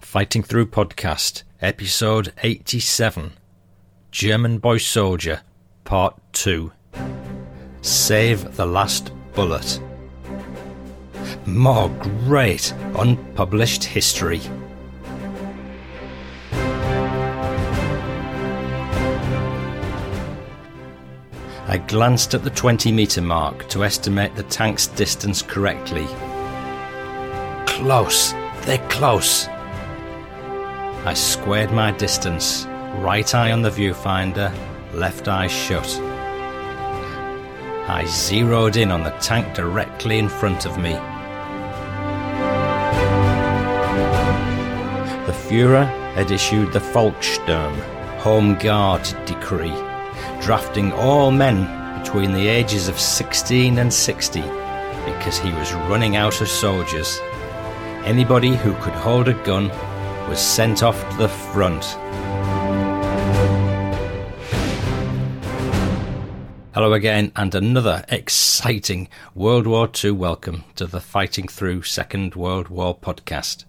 Fighting Through Podcast, Episode 87 German Boy Soldier, Part 2 Save the Last Bullet. More great unpublished history. I glanced at the 20 metre mark to estimate the tank's distance correctly. Close! They're close! I squared my distance, right eye on the viewfinder, left eye shut. I zeroed in on the tank directly in front of me. The Fuhrer had issued the Volkssturm, Home Guard decree, drafting all men between the ages of 16 and 60 because he was running out of soldiers. Anybody who could hold a gun was sent off to the front. Hello again, and another exciting World War II welcome to the Fighting Through Second World War podcast.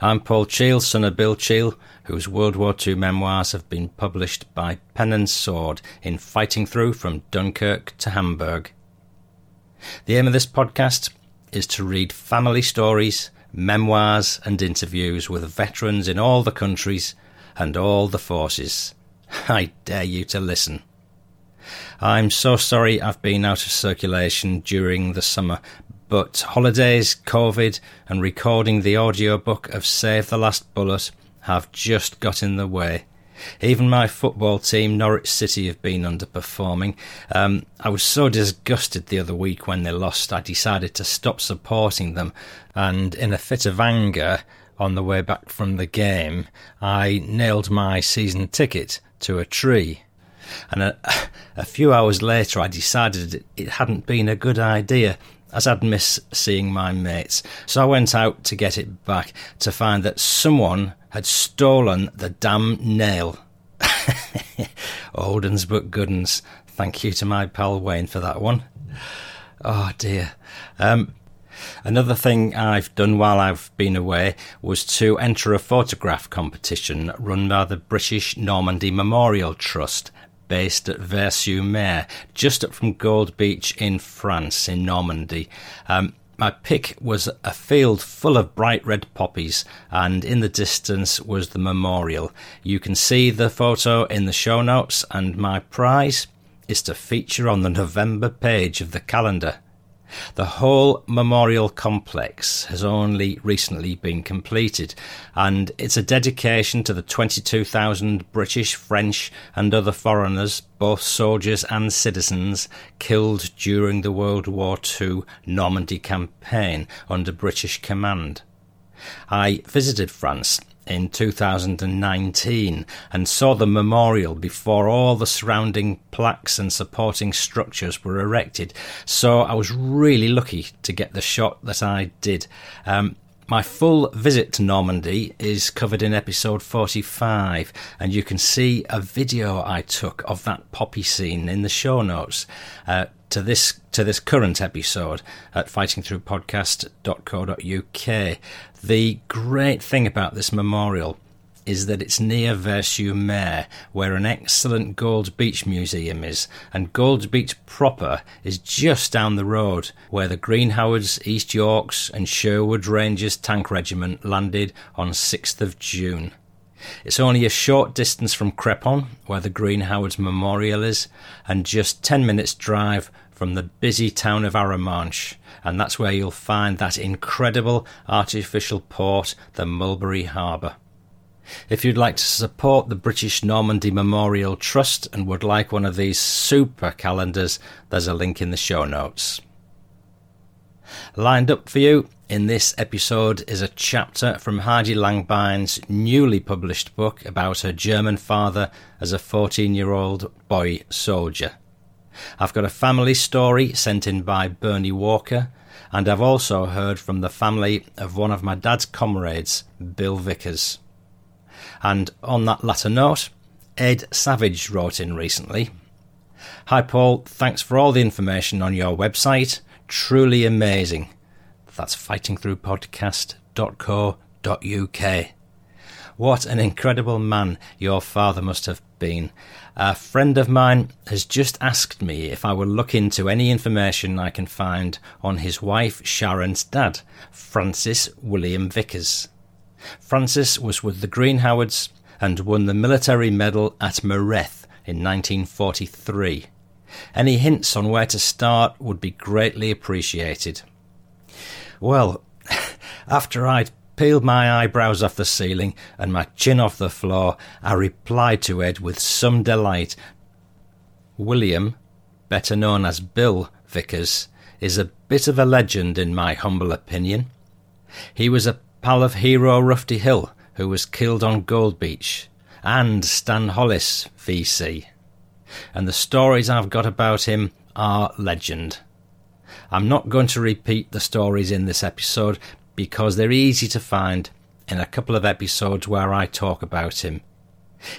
I'm Paul Cheall, son of Bill Cheall, whose World War II memoirs have been published by Pen and Sword in Fighting Through from Dunkirk to Hamburg. The aim of this podcast is to read family stories, memoirs, and interviews with veterans in all the countries and all the forces. I dare you to listen. I'm so sorry I've been out of circulation during the summer, but holidays, COVID, and recording the audiobook of Save the Last Bullet have just got in the way. Even my football team, Norwich City, have been underperforming. Um, I was so disgusted the other week when they lost, I decided to stop supporting them, and in a fit of anger, on the way back from the game, I nailed my season ticket to a tree. And a, a few hours later, I decided it hadn't been a good idea as I'd miss seeing my mates. So I went out to get it back to find that someone had stolen the damn nail. Oldens but goodens. Thank you to my pal Wayne for that one. Oh dear. Um, Another thing I've done while I've been away was to enter a photograph competition run by the British Normandy Memorial Trust based at Vers-sur-Mer, just up from Gold Beach in France, in Normandy. Um, my pick was a field full of bright red poppies, and in the distance was the memorial. You can see the photo in the show notes, and my prize is to feature on the November page of the calendar. The whole memorial complex has only recently been completed, and it's a dedication to the 22,000 British, French, and other foreigners, both soldiers and citizens, killed during the World War II Normandy campaign under British command. I visited France in 2019 and saw the memorial before all the surrounding plaques and supporting structures were erected. So I was really lucky to get the shot that I did. Um, my full visit to Normandy is covered in episode 45, and you can see a video I took of that poppy scene in the show notes. Uh, to this to this current episode at fightingthroughpodcast.co.uk. The great thing about this memorial is that it's near Vers-sur-Mer, where an excellent Gold Beach museum is, and Gold Beach proper is just down the road, where the Green Howards, East Yorks, and Sherwood Rangers Tank Regiment landed on 6th of June. It's only a short distance from Crépon, where the Green Howards Memorial is, and just 10 minutes' drive from the busy town of Arromanches, and that's where you'll find that incredible artificial port, the Mulberry Harbour. If you'd like to support the British Normandy Memorial Trust and would like one of these super calendars, there's a link in the show notes. Lined up for you in this episode is a chapter from Heidi Langbein's newly published book about her German father as a 14 year old boy soldier. I've got a family story sent in by Bernie Walker, and I've also heard from the family of one of my dad's comrades, Bill Vickers. And on that latter note, Ed Savage wrote in recently Hi, Paul. Thanks for all the information on your website. Truly amazing. That's fightingthroughpodcast.co.uk. What an incredible man your father must have been. A friend of mine has just asked me if I will look into any information I can find on his wife Sharon's dad, Francis William Vickers. Francis was with the Green Howards and won the military medal at Mareth in 1943. Any hints on where to start would be greatly appreciated. Well, after I'd peeled my eyebrows off the ceiling and my chin off the floor, I replied to Ed with some delight. William, better known as Bill Vickers, is a bit of a legend in my humble opinion. He was a pal of hero Rufty Hill, who was killed on Gold Beach, and Stan Hollis, VC and the stories I've got about him are legend. I'm not going to repeat the stories in this episode because they're easy to find in a couple of episodes where I talk about him.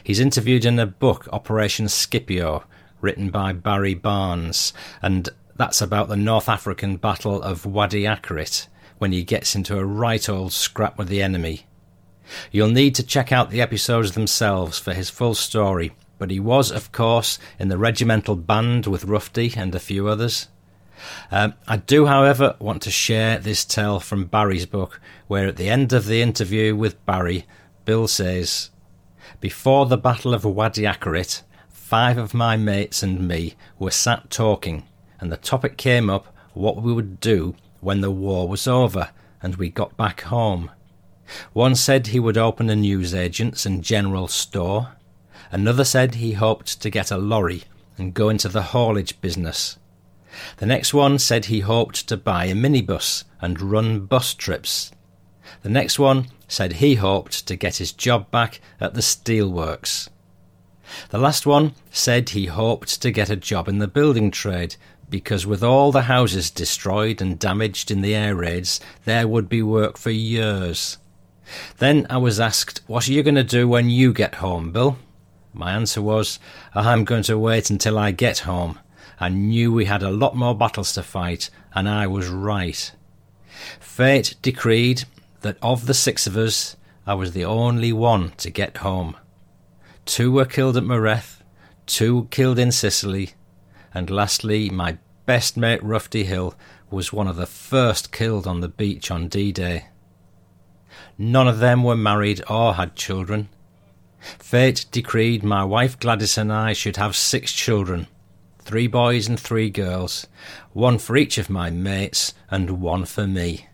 He's interviewed in a book, Operation Scipio, written by Barry Barnes, and that's about the North African Battle of Wadi Akarit, when he gets into a right old scrap with the enemy. You'll need to check out the episodes themselves for his full story, but he was, of course, in the regimental band with Rufty and a few others. Um, I do, however, want to share this tale from Barry's book, where at the end of the interview with Barry, Bill says, Before the Battle of Wadi Akarit, five of my mates and me were sat talking, and the topic came up what we would do when the war was over and we got back home. One said he would open a newsagent's and general store. Another said he hoped to get a lorry and go into the haulage business. The next one said he hoped to buy a minibus and run bus trips. The next one said he hoped to get his job back at the steelworks. The last one said he hoped to get a job in the building trade because with all the houses destroyed and damaged in the air raids, there would be work for years. Then I was asked, What are you going to do when you get home, Bill? My answer was, I'm going to wait until I get home. I knew we had a lot more battles to fight, and I was right. Fate decreed that of the six of us, I was the only one to get home. Two were killed at Mareth, two killed in Sicily, and lastly, my best mate Rufty Hill was one of the first killed on the beach on D Day. None of them were married or had children, Fate decreed my wife Gladys and I should have six children three boys and three girls, one for each of my mates and one for me.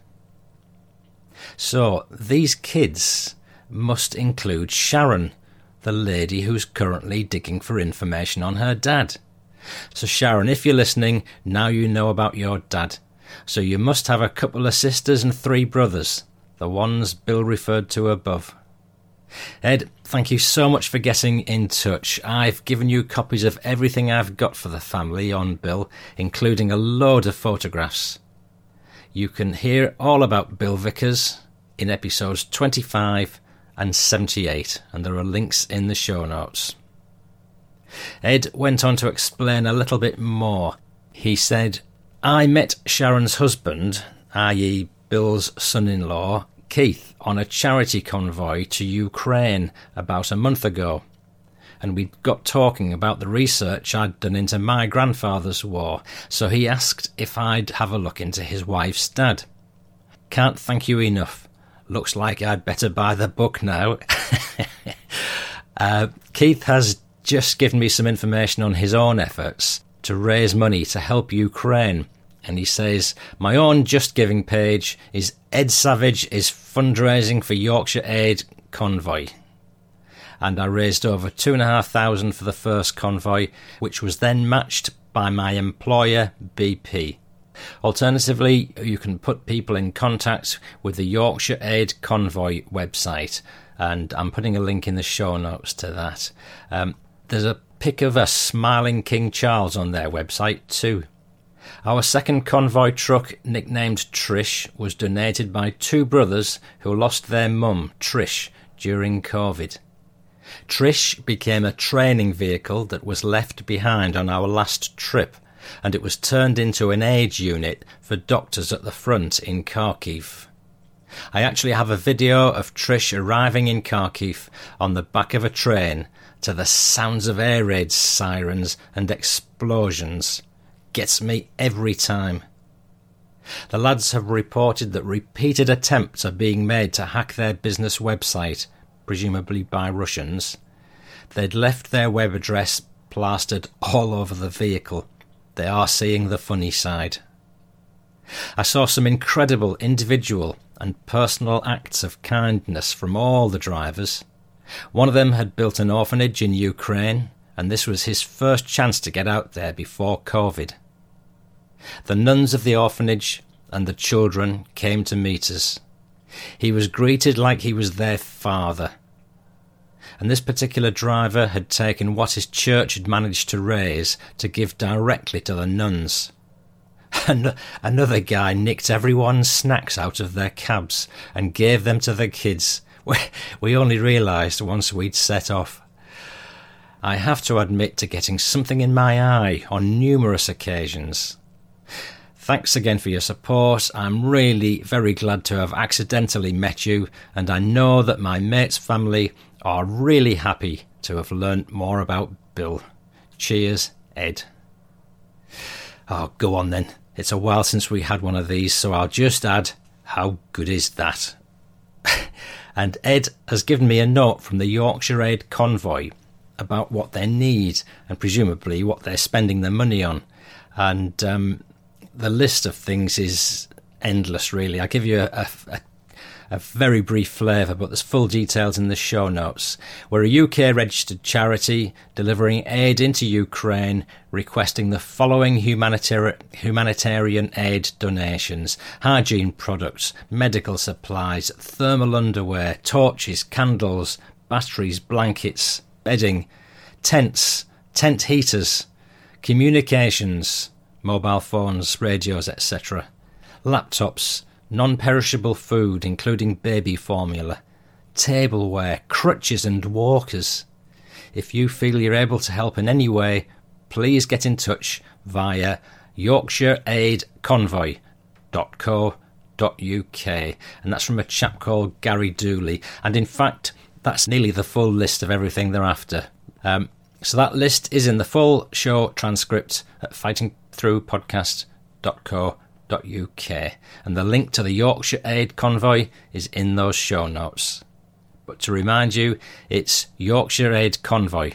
So these kids must include Sharon, the lady who's currently digging for information on her dad. So, Sharon, if you're listening, now you know about your dad. So, you must have a couple of sisters and three brothers, the ones Bill referred to above. Ed, thank you so much for getting in touch. I've given you copies of everything I've got for the family on Bill, including a load of photographs. You can hear all about Bill Vickers in episodes 25 and 78, and there are links in the show notes. Ed went on to explain a little bit more. He said, I met Sharon's husband, i.e., Bill's son in law, Keith on a charity convoy to Ukraine about a month ago, and we got talking about the research I'd done into my grandfather's war, so he asked if I'd have a look into his wife's dad. Can't thank you enough. Looks like I'd better buy the book now. uh, Keith has just given me some information on his own efforts to raise money to help Ukraine and he says, My own Just Giving page is Ed Savage is fundraising for Yorkshire Aid Convoy. And I raised over two and a half thousand for the first convoy, which was then matched by my employer BP. Alternatively, you can put people in contact with the Yorkshire Aid Convoy website, and I'm putting a link in the show notes to that. Um, there's a pic of a smiling King Charles on their website too. Our second convoy truck, nicknamed Trish, was donated by two brothers who lost their mum, Trish, during COVID. Trish became a training vehicle that was left behind on our last trip, and it was turned into an aid unit for doctors at the front in Kharkiv. I actually have a video of Trish arriving in Kharkiv on the back of a train to the sounds of air raid sirens and explosions. Gets me every time. The lads have reported that repeated attempts are being made to hack their business website, presumably by Russians. They'd left their web address plastered all over the vehicle. They are seeing the funny side. I saw some incredible individual and personal acts of kindness from all the drivers. One of them had built an orphanage in Ukraine, and this was his first chance to get out there before COVID. The nuns of the orphanage and the children came to meet us. He was greeted like he was their father. And this particular driver had taken what his church had managed to raise to give directly to the nuns. And another guy nicked everyone's snacks out of their cabs and gave them to the kids. We only realised once we'd set off. I have to admit to getting something in my eye on numerous occasions. Thanks again for your support. I'm really very glad to have accidentally met you, and I know that my mate's family are really happy to have learnt more about Bill. Cheers, Ed. Oh, go on then. It's a while since we had one of these, so I'll just add, how good is that? and Ed has given me a note from the Yorkshire Aid Convoy about what they need and presumably what they're spending their money on. And um, the list of things is endless, really. I'll give you a, a, a very brief flavour, but there's full details in the show notes. We're a UK registered charity delivering aid into Ukraine, requesting the following humanitarian, humanitarian aid donations hygiene products, medical supplies, thermal underwear, torches, candles, batteries, blankets, bedding, tents, tent heaters, communications mobile phones, radios, etc., laptops, non perishable food, including baby formula, tableware, crutches, and walkers. If you feel you're able to help in any way, please get in touch via yorkshireaidconvoy.co.uk. And that's from a chap called Gary Dooley. And in fact, that's nearly the full list of everything they're after. Um, so that list is in the full show transcript at Fighting podcast.co.uk, and the link to the Yorkshire Aid Convoy is in those show notes. But to remind you, it's Yorkshire Aid Convoy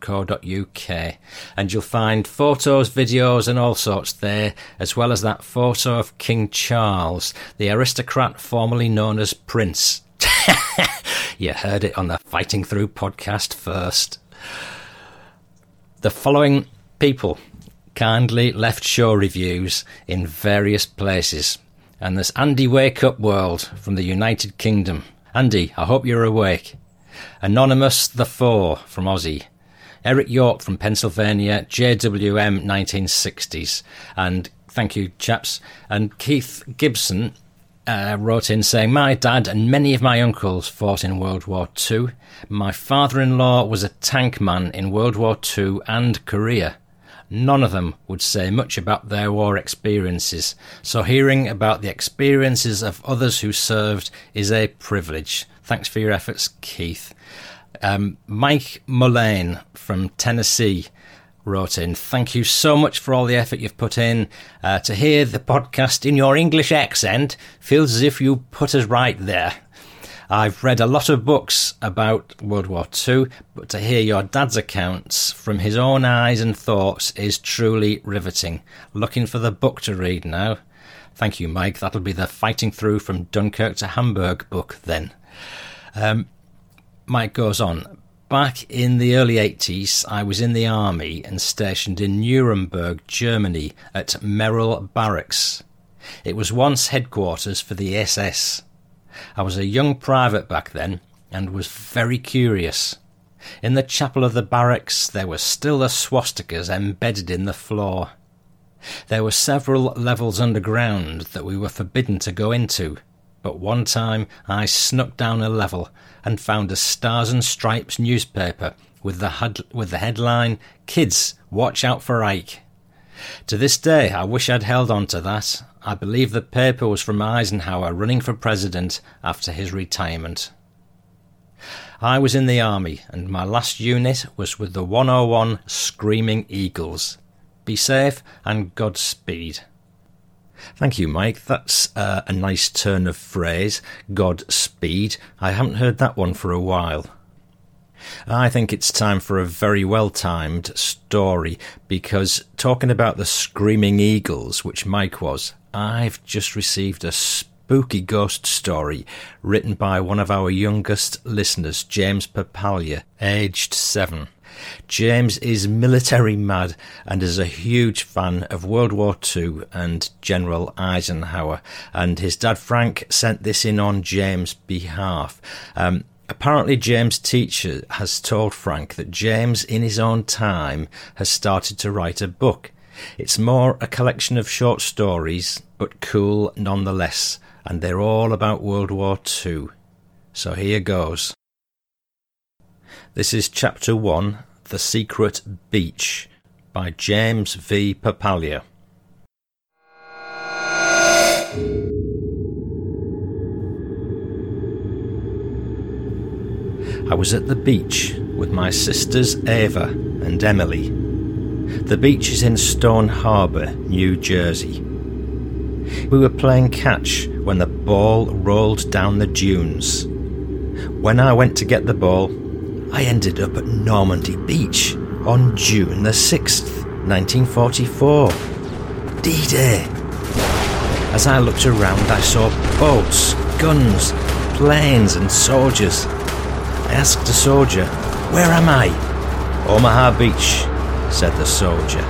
.co.uk and you'll find photos, videos and all sorts there as well as that photo of King Charles, the aristocrat formerly known as Prince. you heard it on the Fighting Through podcast first. The following people kindly left show reviews in various places. And there's Andy Wake Up World from the United Kingdom. Andy, I hope you're awake. Anonymous the Four from Aussie. Eric York from Pennsylvania, JWM 1960s. And thank you, chaps. And Keith Gibson uh, wrote in saying, My dad and many of my uncles fought in World War II. My father in law was a tank man in World War II and Korea. None of them would say much about their war experiences, so hearing about the experiences of others who served is a privilege. Thanks for your efforts, Keith. Um, Mike Mullane from Tennessee wrote in, Thank you so much for all the effort you've put in. Uh, to hear the podcast in your English accent feels as if you put us right there. I've read a lot of books about World War II, but to hear your dad's accounts from his own eyes and thoughts is truly riveting. Looking for the book to read now. Thank you, Mike. That'll be the Fighting Through from Dunkirk to Hamburg book then. Um, Mike goes on. back in the early 80s, I was in the army and stationed in Nuremberg, Germany at Merrell Barracks. It was once headquarters for the SS. I was a young private back then and was very curious. In the chapel of the barracks there were still the swastikas embedded in the floor. There were several levels underground that we were forbidden to go into, but one time I snuck down a level and found a Stars and Stripes newspaper with the, hud- with the headline, Kids, Watch Out for Ike. To this day, I wish I'd held on to that. I believe the paper was from Eisenhower running for president after his retirement. I was in the army, and my last unit was with the 101 Screaming Eagles. Be safe and Godspeed. Thank you, Mike. That's uh, a nice turn of phrase. Godspeed. I haven't heard that one for a while. I think it's time for a very well timed story because talking about the Screaming Eagles, which Mike was, I've just received a spooky ghost story written by one of our youngest listeners, James Papalia, aged seven. James is military mad and is a huge fan of World War II and General Eisenhower. And his dad Frank sent this in on James' behalf. Um, apparently, James' teacher has told Frank that James, in his own time, has started to write a book. It's more a collection of short stories, but cool nonetheless, and they're all about World War II. So here goes. This is chapter 1 The Secret Beach by James V. Papalia. I was at the beach with my sisters Ava and Emily. The beach is in Stone Harbor, New Jersey. We were playing catch when the ball rolled down the dunes. When I went to get the ball, I ended up at Normandy Beach on June the 6th, 1944. D Day. As I looked around, I saw boats, guns, planes, and soldiers. I asked a soldier, Where am I? Omaha Beach, said the soldier.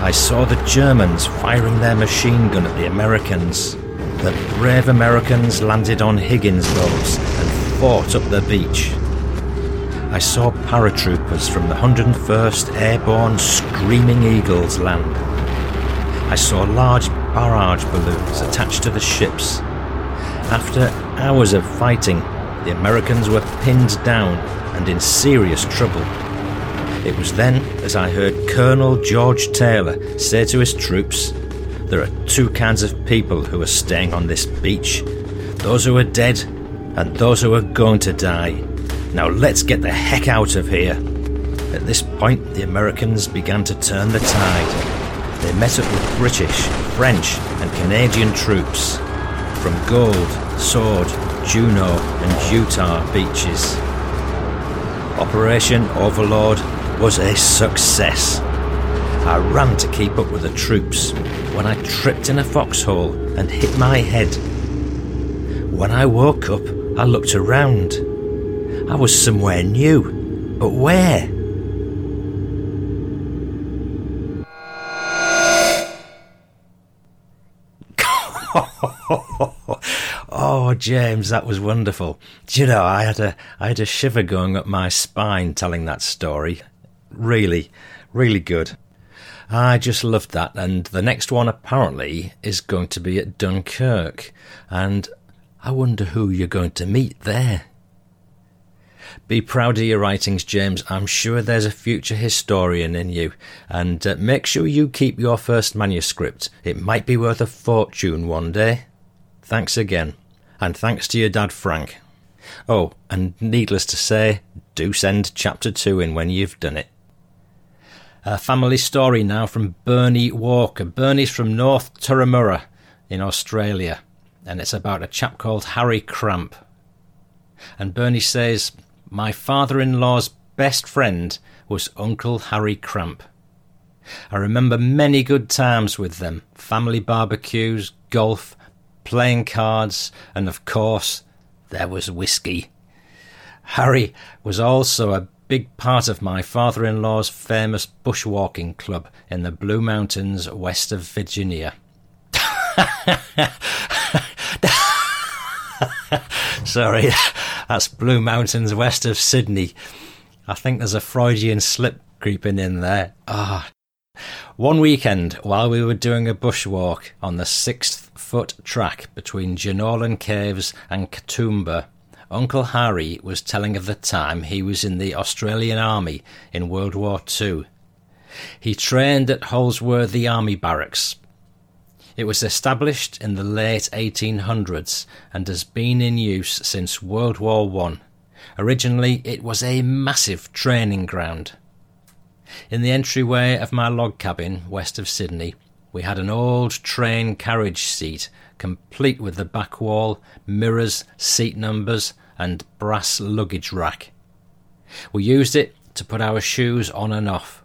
I saw the Germans firing their machine gun at the Americans. The brave Americans landed on Higgins boats and fought up the beach. I saw paratroopers from the 101st Airborne Screaming Eagles land. I saw large barrage balloons attached to the ships. After hours of fighting, the Americans were pinned down and in serious trouble. It was then as I heard Colonel George Taylor say to his troops, There are two kinds of people who are staying on this beach those who are dead and those who are going to die. Now let's get the heck out of here. At this point, the Americans began to turn the tide. They met up with British, French, and Canadian troops from Gold, Sword, Juno, and Utah beaches. Operation Overlord was a success. I ran to keep up with the troops when I tripped in a foxhole and hit my head. When I woke up, I looked around. I was somewhere new, but where? oh, James, that was wonderful. Do you know, I had a I had a shiver going up my spine telling that story. Really, really good. I just loved that, and the next one apparently is going to be at Dunkirk, and I wonder who you're going to meet there. Be proud of your writings, James. I'm sure there's a future historian in you. And uh, make sure you keep your first manuscript. It might be worth a fortune one day. Thanks again. And thanks to your dad, Frank. Oh, and needless to say, do send chapter two in when you've done it. A family story now from Bernie Walker. Bernie's from North Turramurra in Australia, and it's about a chap called Harry Cramp. And Bernie says, My father in law's best friend was Uncle Harry Cramp. I remember many good times with them family barbecues, golf, playing cards, and of course, there was whiskey. Harry was also a big part of my father in law's famous bushwalking club in the Blue Mountains west of Virginia. Sorry, that's Blue Mountains west of Sydney. I think there's a Freudian slip creeping in there. Ah. One weekend, while we were doing a bushwalk on the sixth foot track between Jenolan Caves and Katoomba, Uncle Harry was telling of the time he was in the Australian Army in World War II. He trained at Holsworthy Army Barracks. It was established in the late 1800s and has been in use since World War I. Originally, it was a massive training ground. In the entryway of my log cabin west of Sydney, we had an old train carriage seat, complete with the back wall, mirrors, seat numbers, and brass luggage rack. We used it to put our shoes on and off.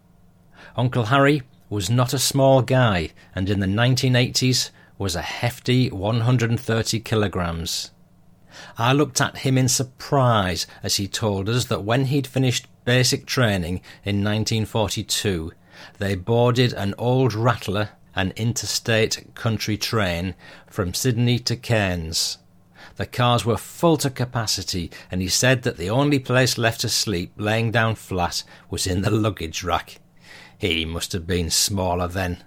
Uncle Harry was not a small guy, and in the 1980s was a hefty 130 kilograms. I looked at him in surprise as he told us that when he'd finished basic training in 1942, they boarded an old rattler, an interstate country train, from Sydney to Cairns. The cars were full to capacity, and he said that the only place left to sleep, laying down flat, was in the luggage rack. He must have been smaller then.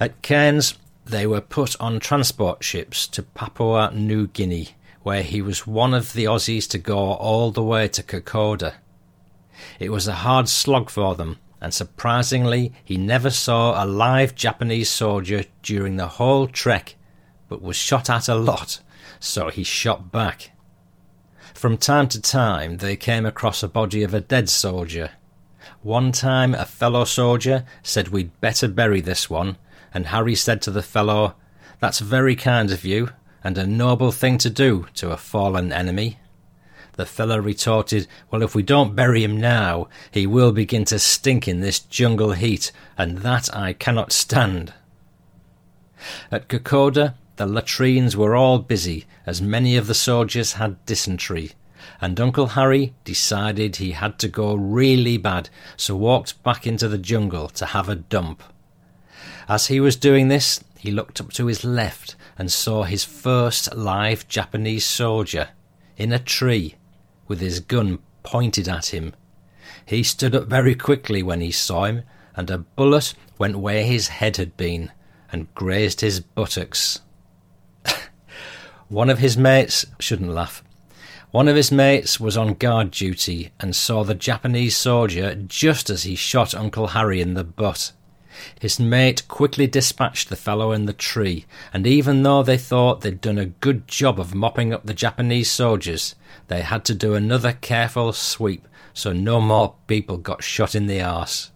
At Cairns, they were put on transport ships to Papua New Guinea, where he was one of the Aussies to go all the way to Kokoda. It was a hard slog for them, and surprisingly, he never saw a live Japanese soldier during the whole trek, but was shot at a lot, so he shot back. From time to time, they came across a body of a dead soldier. One time, a fellow soldier said we'd better bury this one, and Harry said to the fellow, That's very kind of you, and a noble thing to do to a fallen enemy. The fellow retorted, Well, if we don't bury him now, he will begin to stink in this jungle heat, and that I cannot stand. At Kokoda, the latrines were all busy, as many of the soldiers had dysentery, and Uncle Harry decided he had to go really bad, so walked back into the jungle to have a dump. As he was doing this, he looked up to his left and saw his first live Japanese soldier in a tree with his gun pointed at him. He stood up very quickly when he saw him, and a bullet went where his head had been and grazed his buttocks. One of his mates shouldn't laugh. One of his mates was on guard duty and saw the Japanese soldier just as he shot Uncle Harry in the butt. His mate quickly dispatched the fellow in the tree, and even though they thought they'd done a good job of mopping up the Japanese soldiers, they had to do another careful sweep so no more people got shot in the arse.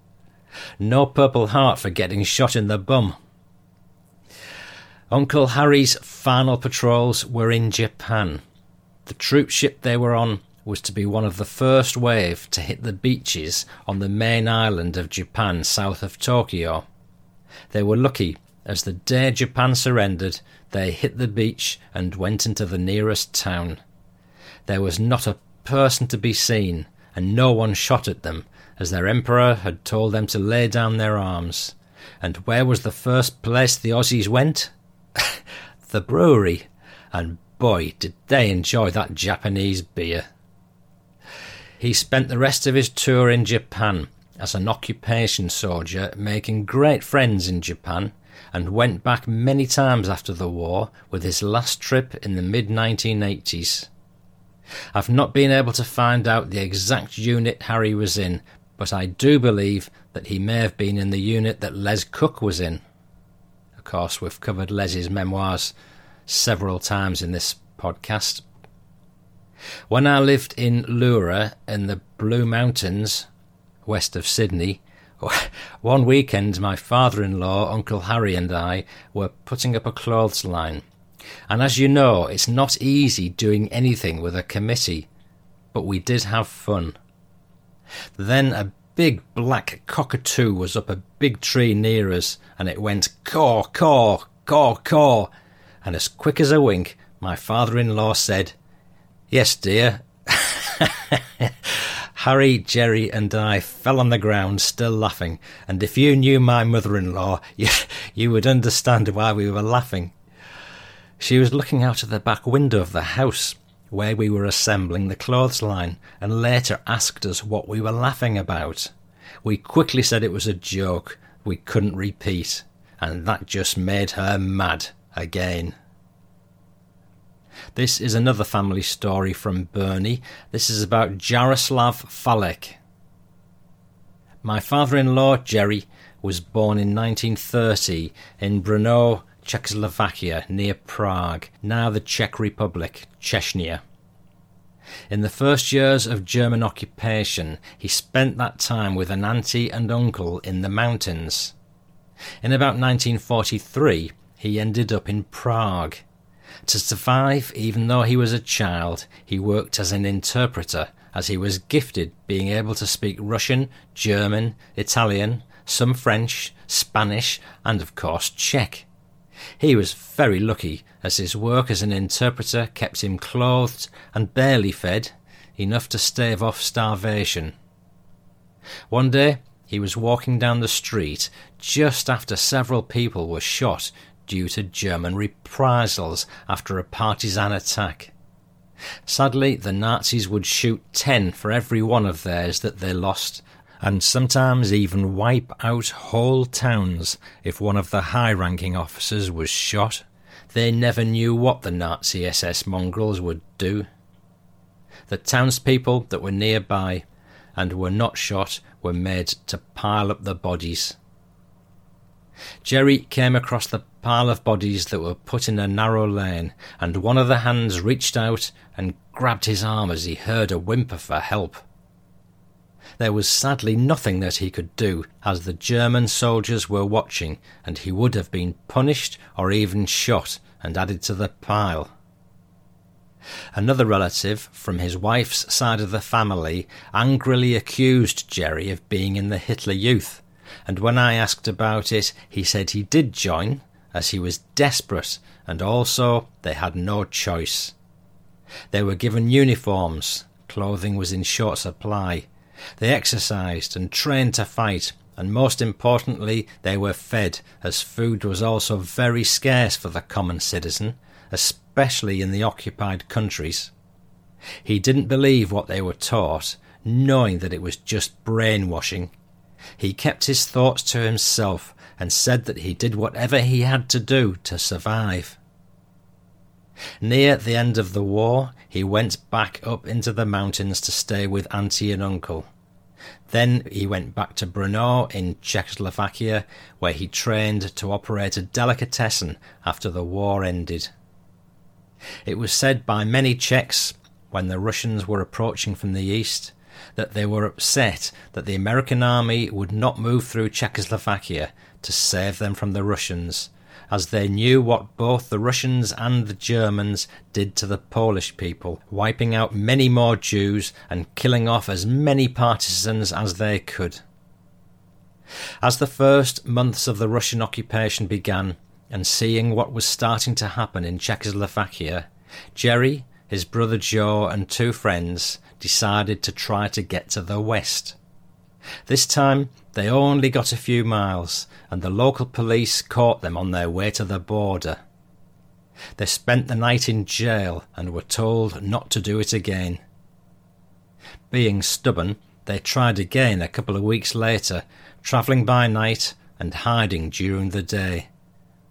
No Purple Heart for getting shot in the bum. Uncle Harry's final patrols were in Japan. The troop ship they were on was to be one of the first wave to hit the beaches on the main island of Japan south of Tokyo. They were lucky, as the day Japan surrendered, they hit the beach and went into the nearest town. There was not a person to be seen, and no one shot at them, as their emperor had told them to lay down their arms. And where was the first place the Aussies went? the brewery, and boy, did they enjoy that Japanese beer. He spent the rest of his tour in Japan as an occupation soldier, making great friends in Japan, and went back many times after the war, with his last trip in the mid 1980s. I've not been able to find out the exact unit Harry was in, but I do believe that he may have been in the unit that Les Cook was in. Of course, we've covered Les's memoirs several times in this podcast. When I lived in Leura in the Blue Mountains, west of Sydney, one weekend my father in law, Uncle Harry, and I were putting up a clothes line. And as you know, it's not easy doing anything with a committee, but we did have fun. Then a big black cockatoo was up a big tree near us, and it went caw, caw, caw, caw, and as quick as a wink, my father in law said, Yes, dear. Harry, Jerry, and I fell on the ground, still laughing, and if you knew my mother in law, you, you would understand why we were laughing. She was looking out of the back window of the house where we were assembling the clothesline, and later asked us what we were laughing about. We quickly said it was a joke we couldn't repeat, and that just made her mad again. This is another family story from Bernie. This is about Jaroslav Falek. My father in law, Jerry, was born in 1930 in Brno, Czechoslovakia, near Prague, now the Czech Republic, Czechia. In the first years of German occupation, he spent that time with an auntie and uncle in the mountains. In about 1943, he ended up in Prague. To survive, even though he was a child, he worked as an interpreter, as he was gifted being able to speak Russian, German, Italian, some French, Spanish, and of course Czech. He was very lucky, as his work as an interpreter kept him clothed and barely fed, enough to stave off starvation. One day he was walking down the street just after several people were shot due to German reprisals after a partisan attack. Sadly, the Nazis would shoot ten for every one of theirs that they lost, and sometimes even wipe out whole towns if one of the high ranking officers was shot. They never knew what the Nazi SS mongrels would do. The townspeople that were nearby and were not shot were made to pile up the bodies. Jerry came across the pile of bodies that were put in a narrow lane, and one of the hands reached out and grabbed his arm as he heard a whimper for help. There was sadly nothing that he could do, as the German soldiers were watching, and he would have been punished or even shot and added to the pile. Another relative from his wife's side of the family angrily accused Jerry of being in the Hitler Youth, and when I asked about it, he said he did join, as he was desperate, and also they had no choice. They were given uniforms, clothing was in short supply, they exercised and trained to fight, and most importantly, they were fed, as food was also very scarce for the common citizen, especially in the occupied countries. He didn't believe what they were taught, knowing that it was just brainwashing. He kept his thoughts to himself and said that he did whatever he had to do to survive. Near the end of the war, he went back up into the mountains to stay with auntie and uncle. Then he went back to Brno in Czechoslovakia, where he trained to operate a delicatessen after the war ended. It was said by many Czechs, when the Russians were approaching from the east, that they were upset that the American army would not move through Czechoslovakia to save them from the Russians, as they knew what both the Russians and the Germans did to the Polish people, wiping out many more Jews and killing off as many partisans as they could. As the first months of the Russian occupation began, and seeing what was starting to happen in Czechoslovakia, Jerry, his brother Joe, and two friends decided to try to get to the west. This time they only got a few miles, and the local police caught them on their way to the border. They spent the night in jail and were told not to do it again. Being stubborn, they tried again a couple of weeks later, travelling by night and hiding during the day.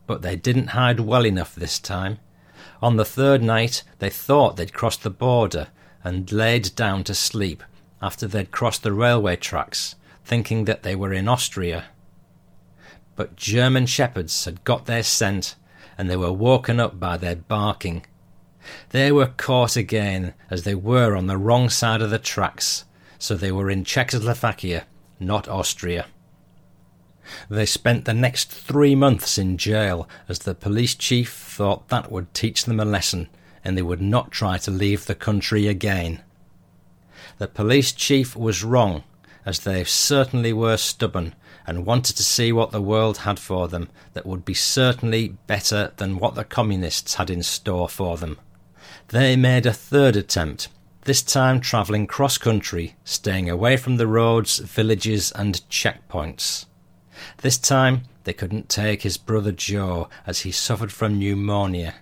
But they didn't hide well enough this time. On the third night, they thought they'd crossed the border and laid down to sleep after they'd crossed the railway tracks thinking that they were in Austria. But German shepherds had got their scent, and they were woken up by their barking. They were caught again, as they were on the wrong side of the tracks, so they were in Czechoslovakia, not Austria. They spent the next three months in jail, as the police chief thought that would teach them a lesson, and they would not try to leave the country again. The police chief was wrong, as they certainly were stubborn and wanted to see what the world had for them that would be certainly better than what the communists had in store for them. They made a third attempt, this time travelling cross country, staying away from the roads, villages, and checkpoints. This time they couldn't take his brother Joe as he suffered from pneumonia.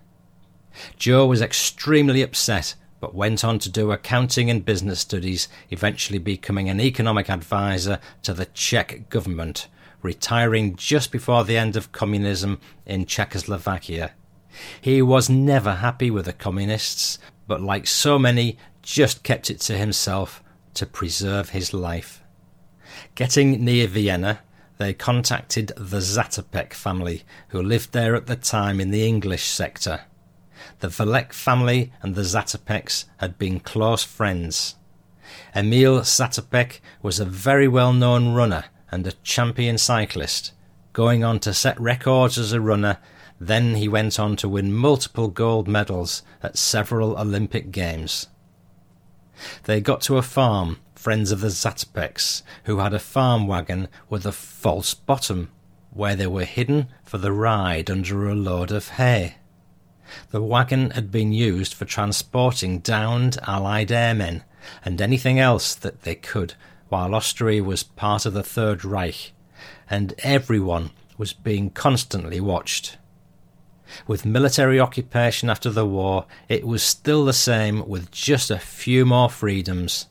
Joe was extremely upset but went on to do accounting and business studies, eventually becoming an economic advisor to the Czech government, retiring just before the end of communism in Czechoslovakia. He was never happy with the communists, but like so many, just kept it to himself to preserve his life. Getting near Vienna, they contacted the Zatopek family, who lived there at the time in the English sector. The Valek family and the Zatopeks had been close friends. Emil Zatopek was a very well known runner and a champion cyclist, going on to set records as a runner. Then he went on to win multiple gold medals at several Olympic Games. They got to a farm, friends of the Zatopeks, who had a farm wagon with a false bottom, where they were hidden for the ride under a load of hay. The wagon had been used for transporting downed Allied airmen and anything else that they could while Austria was part of the Third Reich, and everyone was being constantly watched. With military occupation after the war, it was still the same with just a few more freedoms.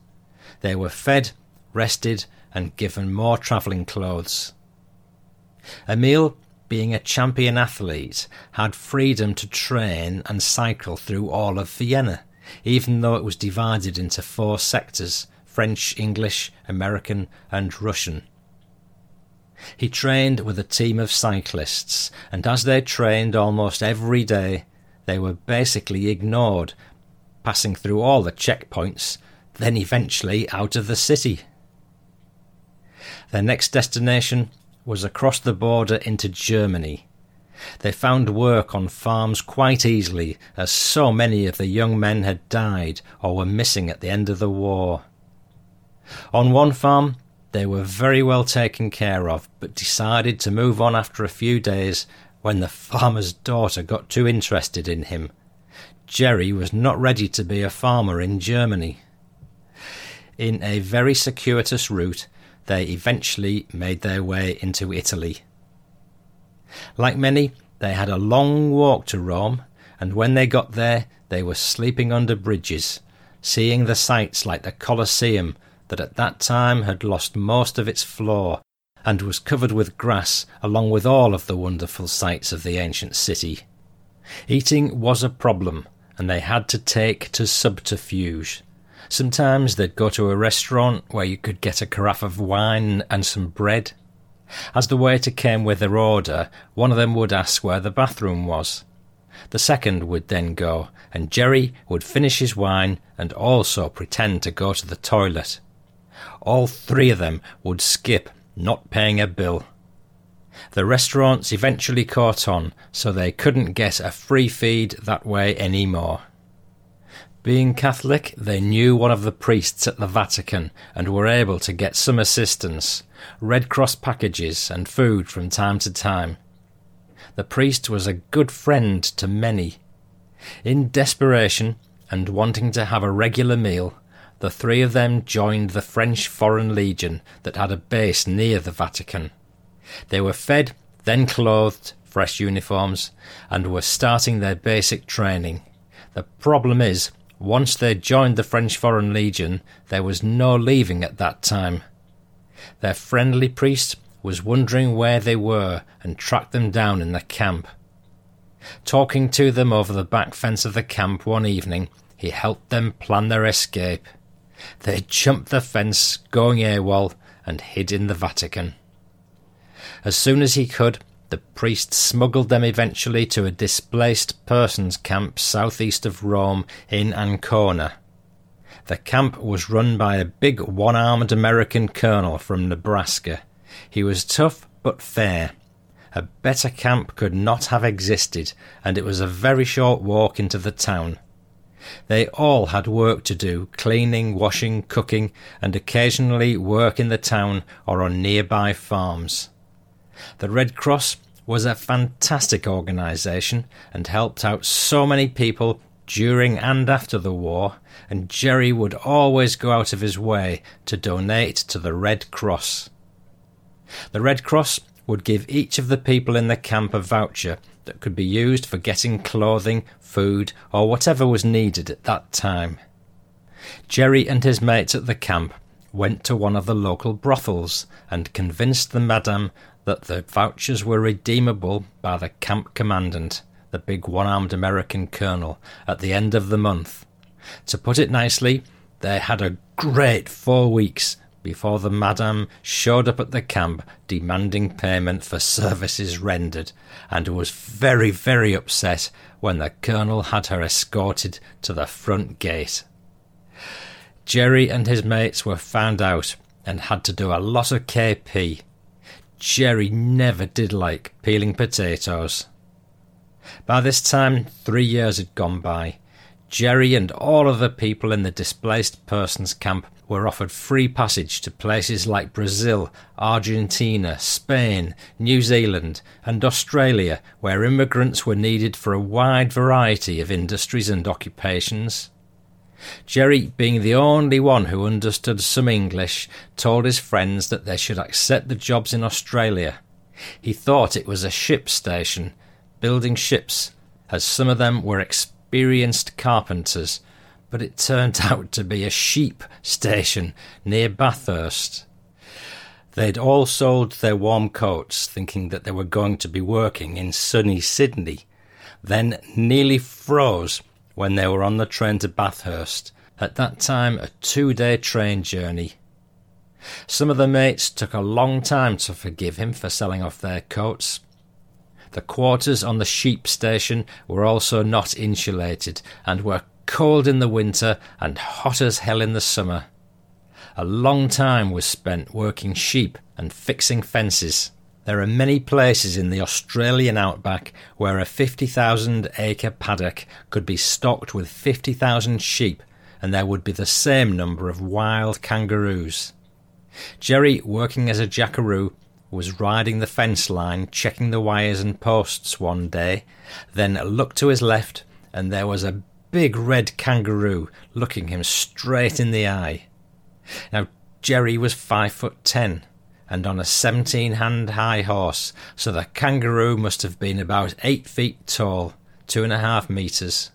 They were fed, rested, and given more travelling clothes. Emil, being a champion athlete, had freedom to train and cycle through all of Vienna, even though it was divided into four sectors French, English, American, and Russian. He trained with a team of cyclists, and as they trained almost every day, they were basically ignored, passing through all the checkpoints, then eventually out of the city. Their next destination was across the border into Germany. They found work on farms quite easily, as so many of the young men had died or were missing at the end of the war. On one farm, they were very well taken care of, but decided to move on after a few days when the farmer's daughter got too interested in him. Jerry was not ready to be a farmer in Germany. In a very circuitous route, they eventually made their way into Italy. Like many, they had a long walk to Rome, and when they got there, they were sleeping under bridges, seeing the sights like the Colosseum that at that time had lost most of its floor and was covered with grass along with all of the wonderful sights of the ancient city. Eating was a problem, and they had to take to subterfuge. Sometimes they'd go to a restaurant where you could get a carafe of wine and some bread. As the waiter came with their order, one of them would ask where the bathroom was. The second would then go, and Jerry would finish his wine and also pretend to go to the toilet all three of them would skip not paying a bill. The restaurants eventually caught on, so they couldn't get a free feed that way any more. Being Catholic, they knew one of the priests at the Vatican and were able to get some assistance, Red Cross packages, and food from time to time. The priest was a good friend to many. In desperation, and wanting to have a regular meal, the three of them joined the French Foreign Legion that had a base near the Vatican. They were fed, then clothed, fresh uniforms, and were starting their basic training. The problem is, once they joined the French Foreign Legion, there was no leaving at that time. Their friendly priest was wondering where they were and tracked them down in the camp. Talking to them over the back fence of the camp one evening, he helped them plan their escape. They jumped the fence, going AWOL, and hid in the Vatican. As soon as he could, the priest smuggled them eventually to a displaced persons camp southeast of Rome in Ancona. The camp was run by a big one armed American colonel from Nebraska. He was tough but fair. A better camp could not have existed, and it was a very short walk into the town. They all had work to do cleaning, washing, cooking, and occasionally work in the town or on nearby farms. The Red Cross was a fantastic organisation and helped out so many people during and after the war, and Jerry would always go out of his way to donate to the Red Cross. The Red Cross would give each of the people in the camp a voucher that could be used for getting clothing, food, or whatever was needed at that time. Jerry and his mates at the camp went to one of the local brothels and convinced the madame that the vouchers were redeemable by the camp commandant, the big one armed American colonel, at the end of the month. To put it nicely, they had a great four weeks before the madame showed up at the camp demanding payment for services rendered, and was very, very upset when the colonel had her escorted to the front gate. Jerry and his mates were found out and had to do a lot of KP. Jerry never did like peeling potatoes. By this time, three years had gone by. Jerry and all of the people in the displaced persons camp were offered free passage to places like Brazil, Argentina, Spain, New Zealand, and Australia, where immigrants were needed for a wide variety of industries and occupations. Jerry, being the only one who understood some English, told his friends that they should accept the jobs in Australia. He thought it was a ship station, building ships, as some of them were experienced carpenters, but it turned out to be a sheep station near Bathurst. They'd all sold their warm coats, thinking that they were going to be working in sunny Sydney, then nearly froze when they were on the train to Bathurst, at that time a two day train journey. Some of the mates took a long time to forgive him for selling off their coats. The quarters on the sheep station were also not insulated and were cold in the winter and hot as hell in the summer. A long time was spent working sheep and fixing fences. There are many places in the Australian outback where a 50,000 acre paddock could be stocked with 50,000 sheep and there would be the same number of wild kangaroos. Jerry, working as a jackaroo, was riding the fence line, checking the wires and posts one day, then looked to his left, and there was a big red kangaroo looking him straight in the eye. Now, Jerry was five foot ten, and on a 17 hand high horse, so the kangaroo must have been about 8 feet tall, two and a half metres.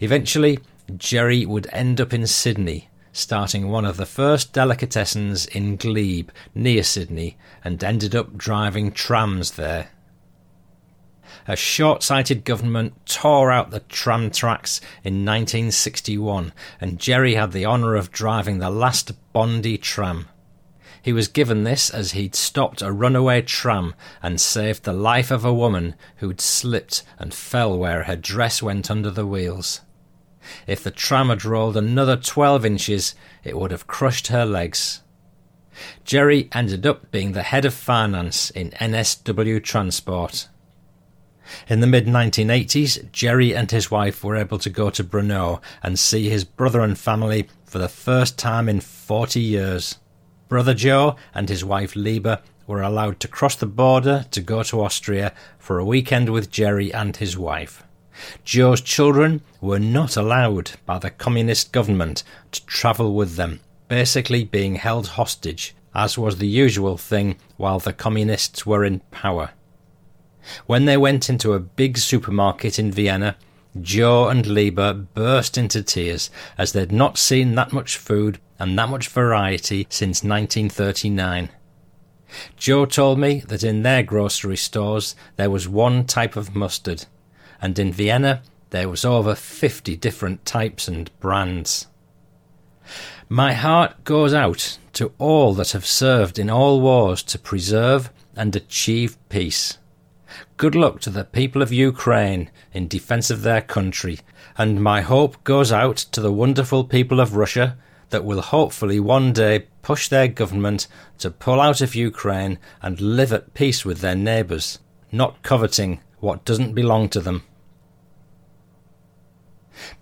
Eventually, Jerry would end up in Sydney, starting one of the first delicatessens in Glebe, near Sydney, and ended up driving trams there. A short sighted government tore out the tram tracks in 1961, and Jerry had the honour of driving the last Bondi tram. He was given this as he'd stopped a runaway tram and saved the life of a woman who'd slipped and fell where her dress went under the wheels. If the tram had rolled another 12 inches, it would have crushed her legs. Jerry ended up being the head of finance in NSW Transport. In the mid 1980s, Jerry and his wife were able to go to Brno and see his brother and family for the first time in 40 years. Brother Joe and his wife Liebe were allowed to cross the border to go to Austria for a weekend with Jerry and his wife. Joe's children were not allowed by the communist government to travel with them, basically being held hostage, as was the usual thing while the communists were in power. When they went into a big supermarket in Vienna, Joe and Liebe burst into tears as they'd not seen that much food and that much variety since 1939. Joe told me that in their grocery stores there was one type of mustard, and in Vienna there was over 50 different types and brands. My heart goes out to all that have served in all wars to preserve and achieve peace. Good luck to the people of Ukraine in defense of their country, and my hope goes out to the wonderful people of Russia that will hopefully one day push their government to pull out of Ukraine and live at peace with their neighbours, not coveting what doesn't belong to them.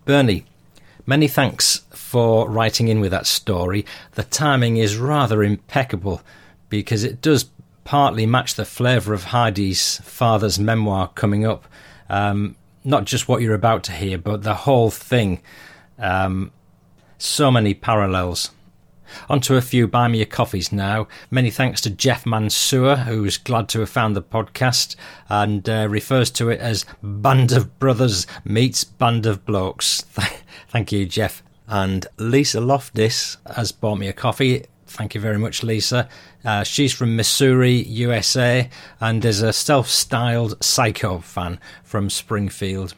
Bernie, many thanks for writing in with that story. The timing is rather impeccable because it does partly match the flavour of Heidi's father's memoir coming up. Um, not just what you're about to hear, but the whole thing. Um, so many parallels. On to a few buy me a coffees now. Many thanks to Jeff Mansour, who's glad to have found the podcast and uh, refers to it as Band of Brothers meets Band of Blokes. Thank you, Jeff. And Lisa Loftis has bought me a coffee. Thank you very much, Lisa. Uh, she's from Missouri, USA, and is a self styled psycho fan from Springfield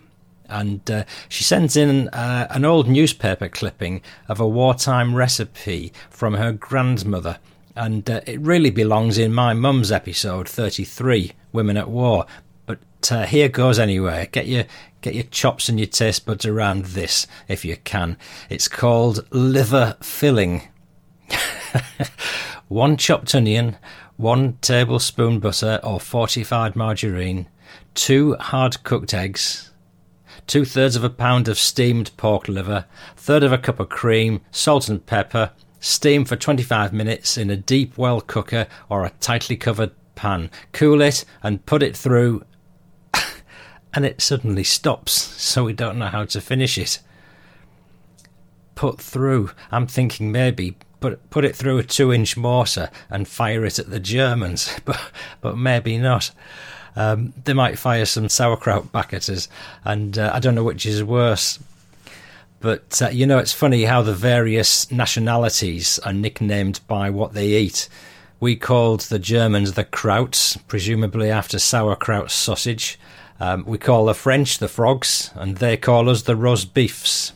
and uh, she sends in uh, an old newspaper clipping of a wartime recipe from her grandmother. And uh, it really belongs in my mum's episode 33, Women at War. But uh, here goes anyway. Get your get your chops and your taste buds around this if you can. It's called liver filling. one chopped onion, one tablespoon butter or fortified margarine, two hard cooked eggs, two thirds of a pound of steamed pork liver, third of a cup of cream, salt and pepper, steam for 25 minutes in a deep well cooker or a tightly covered pan. Cool it and put it through, and it suddenly stops, so we don't know how to finish it. Put through, I'm thinking maybe put put it through a two inch mortar and fire it at the Germans, but but maybe not um, they might fire some sauerkraut back at us, and uh, I don't know which is worse. But uh, you know, it's funny how the various nationalities are nicknamed by what they eat. We called the Germans the Krauts, presumably after sauerkraut sausage. Um, we call the French the frogs, and they call us the roast beefs.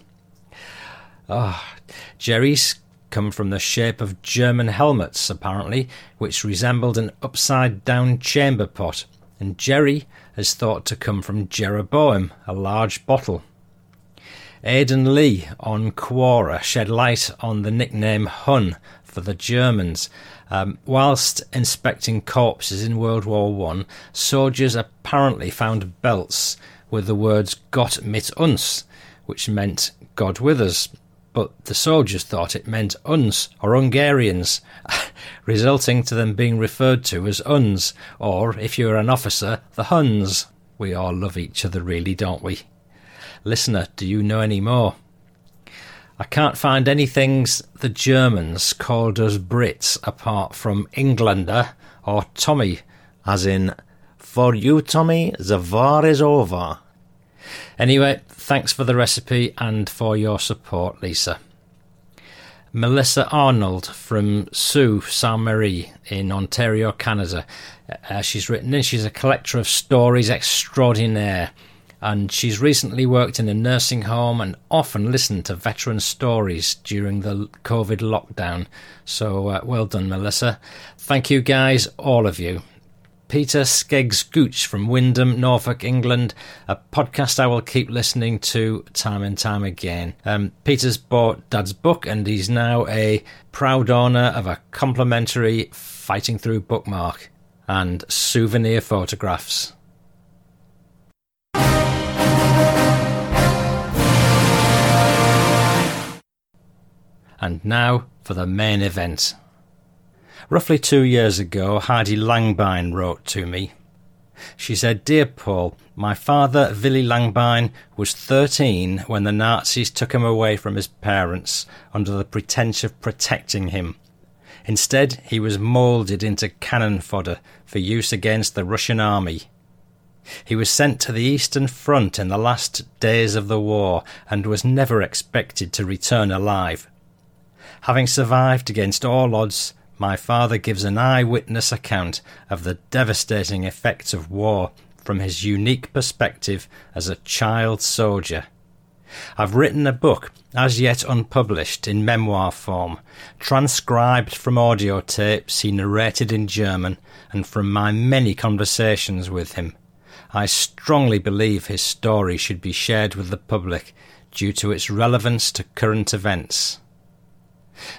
Ah, oh, Jerry's come from the shape of German helmets, apparently, which resembled an upside down chamber pot and Jerry is thought to come from Jeroboam, a large bottle. Aidan Lee on Quora shed light on the nickname Hun for the Germans. Um, whilst inspecting corpses in World War One, soldiers apparently found belts with the words "Gott mit uns," which meant "God with us," but the soldiers thought it meant Uns or Hungarians, resulting to them being referred to as Uns, or, if you are an officer, the Huns. We all love each other, really, don't we? Listener, do you know any more? I can't find any things the Germans called us Brits apart from Englander or Tommy, as in, for you, Tommy, the war is over. Anyway, thanks for the recipe and for your support, Lisa. Melissa Arnold from Sault Ste. Marie in Ontario, Canada. Uh, she's written in, she's a collector of stories extraordinaire, and she's recently worked in a nursing home and often listened to veteran stories during the COVID lockdown. So uh, well done, Melissa. Thank you, guys, all of you. Peter Skeggs Gooch from Wymondham, Norfolk, England, a podcast I will keep listening to time and time again. Um, Peter's bought Dad's book and he's now a proud owner of a complimentary Fighting Through bookmark and souvenir photographs. And now for the main event. Roughly two years ago, Heidi Langbein wrote to me. She said, Dear Paul, my father, Willy Langbein, was 13 when the Nazis took him away from his parents under the pretense of protecting him. Instead, he was moulded into cannon fodder for use against the Russian army. He was sent to the Eastern Front in the last days of the war and was never expected to return alive. Having survived against all odds, my father gives an eyewitness account of the devastating effects of war from his unique perspective as a child soldier. I've written a book, as yet unpublished, in memoir form, transcribed from audio tapes he narrated in German and from my many conversations with him. I strongly believe his story should be shared with the public due to its relevance to current events.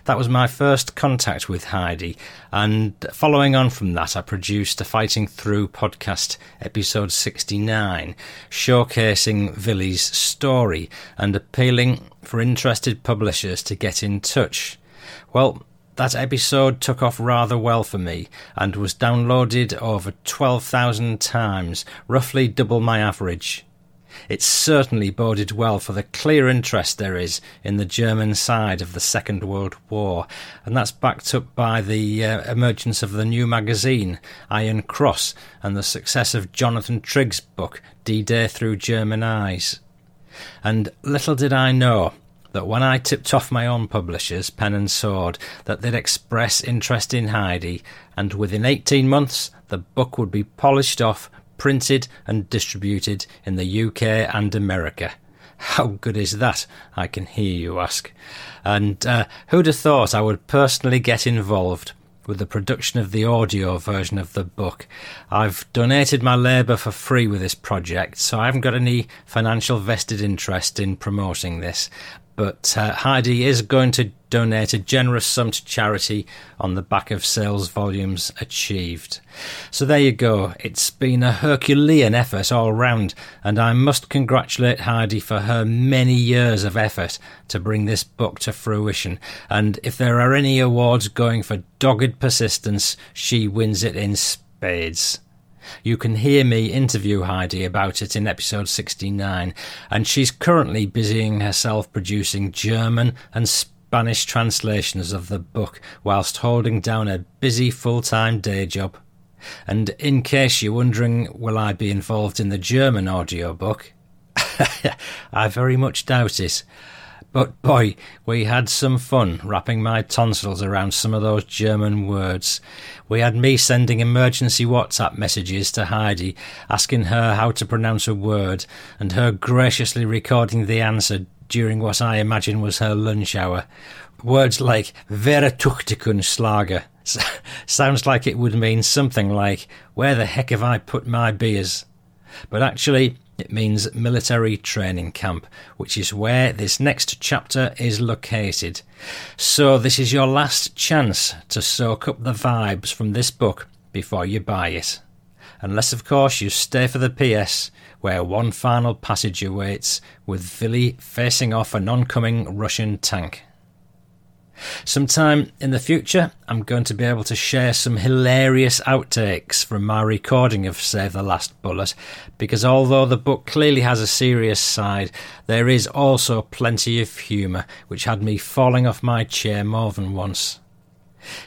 That was my first contact with Heidi, and following on from that, I produced a Fighting Through podcast, episode 69, showcasing Willy's story and appealing for interested publishers to get in touch. Well, that episode took off rather well for me and was downloaded over 12,000 times, roughly double my average. It certainly boded well for the clear interest there is in the German side of the Second World War, and that's backed up by the uh, emergence of the new magazine, Iron Cross, and the success of Jonathan Trigg's book, D Day Through German Eyes. And little did I know that when I tipped off my own publishers, Pen and Sword, that they'd express interest in Heidi, and within 18 months the book would be polished off, printed, and distributed in the UK and America. How good is that? I can hear you ask. And uh, who'd have thought I would personally get involved? with the production of the audio version of the book. I've donated my labour for free with this project, so I haven't got any financial vested interest in promoting this, but uh, Heidi is going to donate a generous sum to charity on the back of sales volumes achieved. So there you go. It's been a Herculean effort all round, and I must congratulate Heidi for her many years of effort to bring this book to fruition. And if there are any awards going for dogged persistence, she wins it in spades. You can hear me interview Heidi about it in episode 69, and she's currently busying herself producing German and Spanish translations of the book whilst holding down a busy full time day job. And in case you're wondering, will I be involved in the German audiobook? I very much doubt it. But boy, we had some fun wrapping my tonsils around some of those German words. We had me sending emergency WhatsApp messages to Heidi, asking her how to pronounce a word, and her graciously recording the answer during what I imagine was her lunch hour. Words like Vertuchtikunslager sounds like it would mean something like, Where the heck have I put my beers? But actually, it means military training camp, which is where this next chapter is located. So, this is your last chance to soak up the vibes from this book before you buy it. Unless, of course, you stay for the PS, where one final passage awaits, with Willy facing off an oncoming Russian tank. Sometime in the future, I'm going to be able to share some hilarious outtakes from my recording of Save the Last Bullet, because although the book clearly has a serious side, there is also plenty of humour, which had me falling off my chair more than once.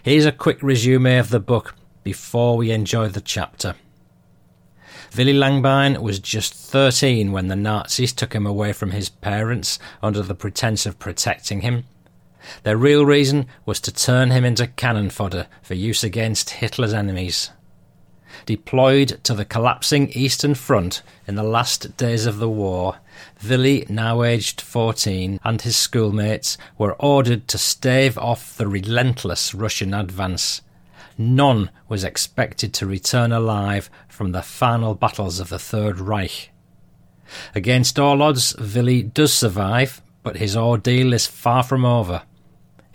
Here's a quick resume of the book before we enjoy the chapter. Willy Langbein was just 13 when the Nazis took him away from his parents under the pretense of protecting him. Their real reason was to turn him into cannon fodder for use against Hitler's enemies. Deployed to the collapsing Eastern Front in the last days of the war, Willy, now aged 14, and his schoolmates were ordered to stave off the relentless Russian advance. None was expected to return alive from the final battles of the Third Reich. Against all odds, Willy does survive, but his ordeal is far from over.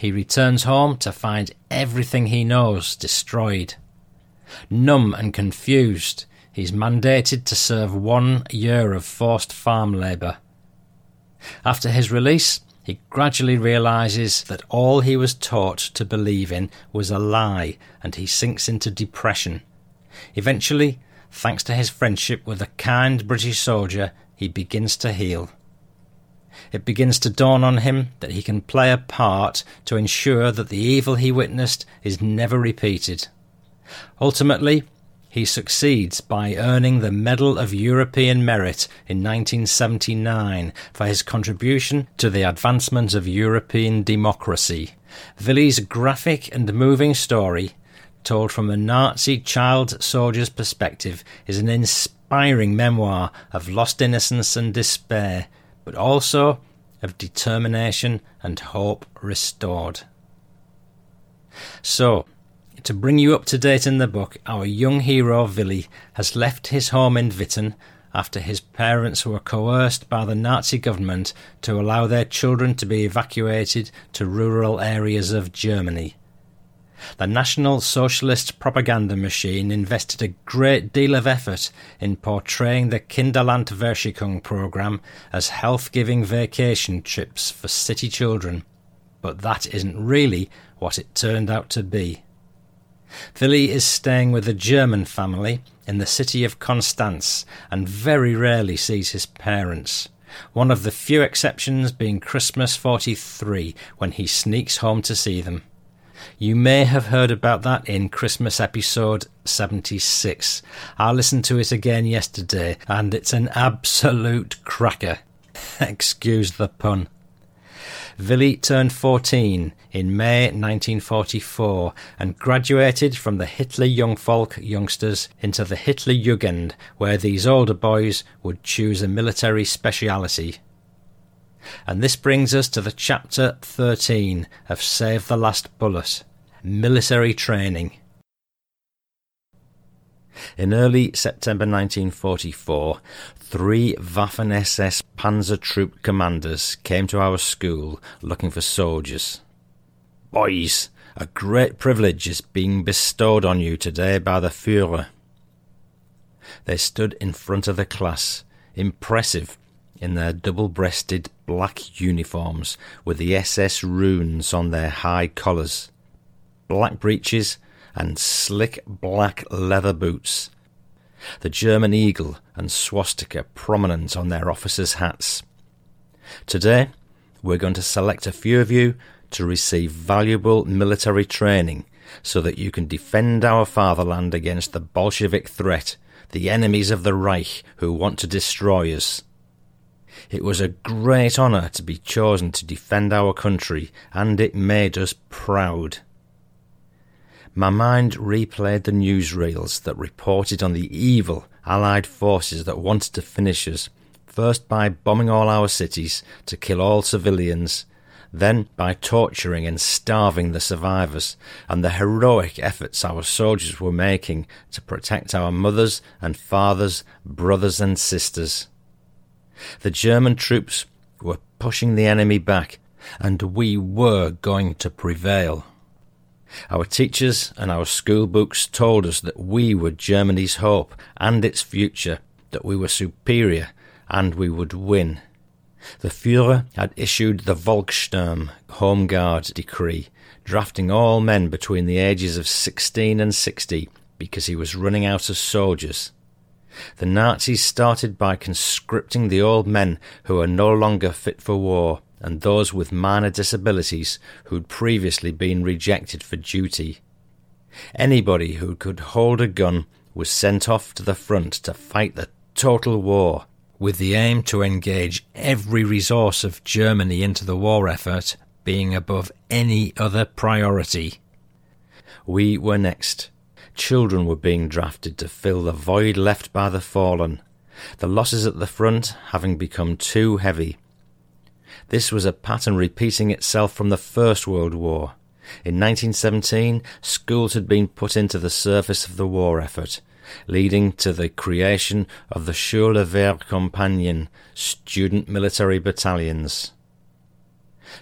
He returns home to find everything he knows destroyed. Numb and confused, he's mandated to serve one year of forced farm labour. After his release, he gradually realizes that all he was taught to believe in was a lie and he sinks into depression. Eventually, thanks to his friendship with a kind British soldier, he begins to heal it begins to dawn on him that he can play a part to ensure that the evil he witnessed is never repeated. Ultimately, he succeeds by earning the Medal of European Merit in 1979 for his contribution to the advancement of European democracy. Willy's graphic and moving story, told from a Nazi child soldier's perspective, is an inspiring memoir of lost innocence and despair but also of determination and hope restored. So, to bring you up to date in the book, our young hero Willy has left his home in Witten after his parents were coerced by the Nazi government to allow their children to be evacuated to rural areas of Germany. The National Socialist propaganda machine invested a great deal of effort in portraying the Kinderlandverschickung program as health giving vacation trips for city children, but that isn't really what it turned out to be. Willy is staying with a German family in the city of Constance and very rarely sees his parents. One of the few exceptions being Christmas 43 when he sneaks home to see them. You may have heard about that in Christmas episode 76. I listened to it again yesterday and it's an absolute cracker. Excuse the pun. Willy turned 14 in May 1944 and graduated from the Hitler Jungvolk youngsters into the Hitler Jugend, where these older boys would choose a military speciality. And this brings us to the chapter 13 of Save the Last Bullet Military Training. In early September 1944, three Waffen SS Panzer Troop commanders came to our school looking for soldiers. Boys, a great privilege is being bestowed on you today by the Führer. They stood in front of the class, impressive in their double breasted black uniforms with the SS runes on their high collars, black breeches, and slick black leather boots the German eagle and swastika prominent on their officers' hats. Today, we're going to select a few of you to receive valuable military training so that you can defend our fatherland against the Bolshevik threat, the enemies of the Reich who want to destroy us. It was a great honour to be chosen to defend our country, and it made us proud. My mind replayed the newsreels that reported on the evil Allied forces that wanted to finish us, first by bombing all our cities to kill all civilians, then by torturing and starving the survivors, and the heroic efforts our soldiers were making to protect our mothers and fathers, brothers and sisters. The German troops were pushing the enemy back, and we were going to prevail. Our teachers and our school books told us that we were Germany's hope and its future, that we were superior and we would win. The Führer had issued the Volkssturm Home Guard decree, drafting all men between the ages of 16 and 60 because he was running out of soldiers. The Nazis started by conscripting the old men who were no longer fit for war and those with minor disabilities who'd previously been rejected for duty. Anybody who could hold a gun was sent off to the front to fight the total war, with the aim to engage every resource of Germany into the war effort being above any other priority. We were next. Children were being drafted to fill the void left by the fallen, the losses at the front having become too heavy this was a pattern repeating itself from the First World War. In 1917, schools had been put into the service of the war effort, leading to the creation of the Schule Wehrkompagnen, student military battalions.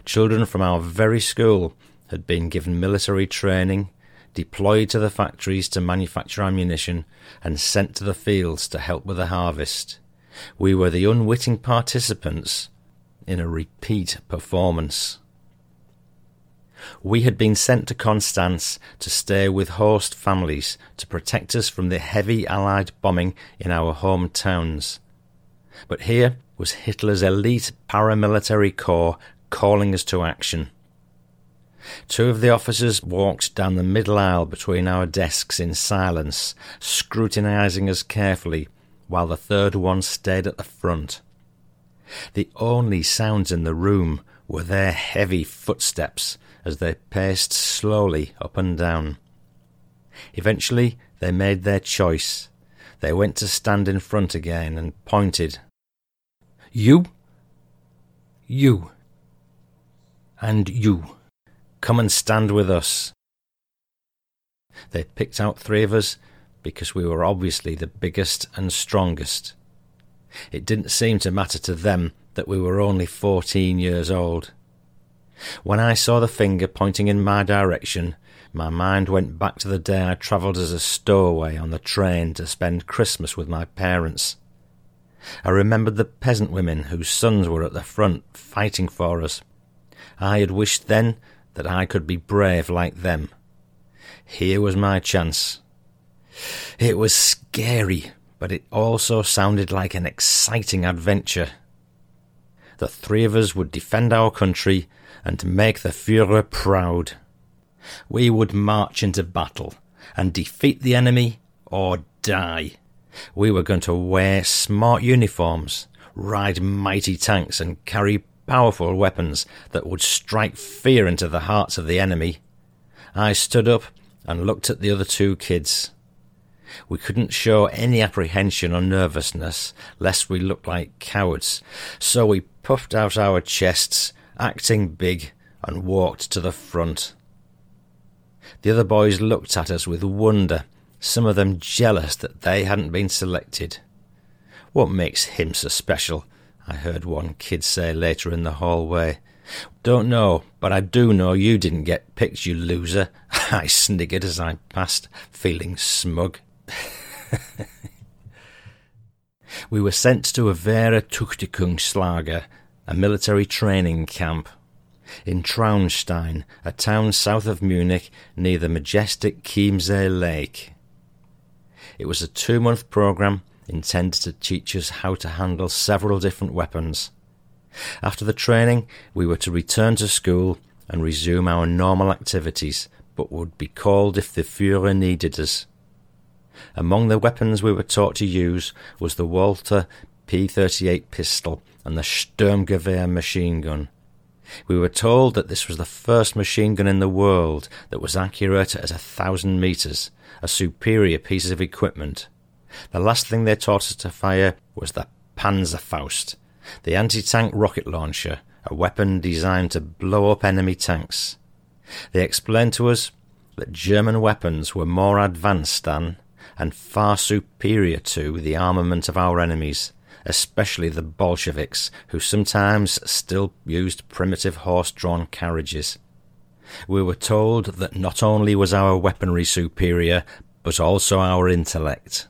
Children from our very school had been given military training, deployed to the factories to manufacture ammunition, and sent to the fields to help with the harvest. We were the unwitting participants in a repeat performance. We had been sent to Constance to stay with host families to protect us from the heavy Allied bombing in our hometowns. But here was Hitler's elite paramilitary corps calling us to action. Two of the officers walked down the middle aisle between our desks in silence, scrutinizing us carefully, while the third one stayed at the front. The only sounds in the room were their heavy footsteps as they paced slowly up and down. Eventually, they made their choice. They went to stand in front again and pointed. You, you, and you, come and stand with us. They picked out three of us because we were obviously the biggest and strongest. It didn't seem to matter to them that we were only fourteen years old. When I saw the finger pointing in my direction, my mind went back to the day I travelled as a stowaway on the train to spend Christmas with my parents. I remembered the peasant women whose sons were at the front fighting for us. I had wished then that I could be brave like them. here was my chance. It was scary, but it also sounded like an exciting adventure. The three of us would defend our country and make the Fuhrer proud. We would march into battle and defeat the enemy or die. We were going to wear smart uniforms, ride mighty tanks, and carry powerful weapons that would strike fear into the hearts of the enemy. I stood up and looked at the other two kids. We couldn't show any apprehension or nervousness, lest we looked like cowards, so we puffed out our chests, acting big, and walked to the front. The other boys looked at us with wonder, some of them jealous that they hadn't been selected. What makes him so special? I heard one kid say later in the hallway. Don't know, but I do know you didn't get picked, you loser. I sniggered as I passed, feeling smug. we were sent to a Wehrertüchtigungslager, a military training camp, in Traunstein, a town south of Munich near the majestic Chiemsee Lake. It was a two month program intended to teach us how to handle several different weapons. After the training, we were to return to school and resume our normal activities, but would be called if the Fuhrer needed us. Among the weapons we were taught to use was the Walther P38 pistol and the Sturmgewehr machine gun. We were told that this was the first machine gun in the world that was accurate at a thousand metres, a superior piece of equipment. The last thing they taught us to fire was the Panzerfaust, the anti tank rocket launcher, a weapon designed to blow up enemy tanks. They explained to us that German weapons were more advanced than, and far superior to, the armament of our enemies, especially the Bolsheviks, who sometimes still used primitive horse drawn carriages. We were told that not only was our weaponry superior, but also our intellect.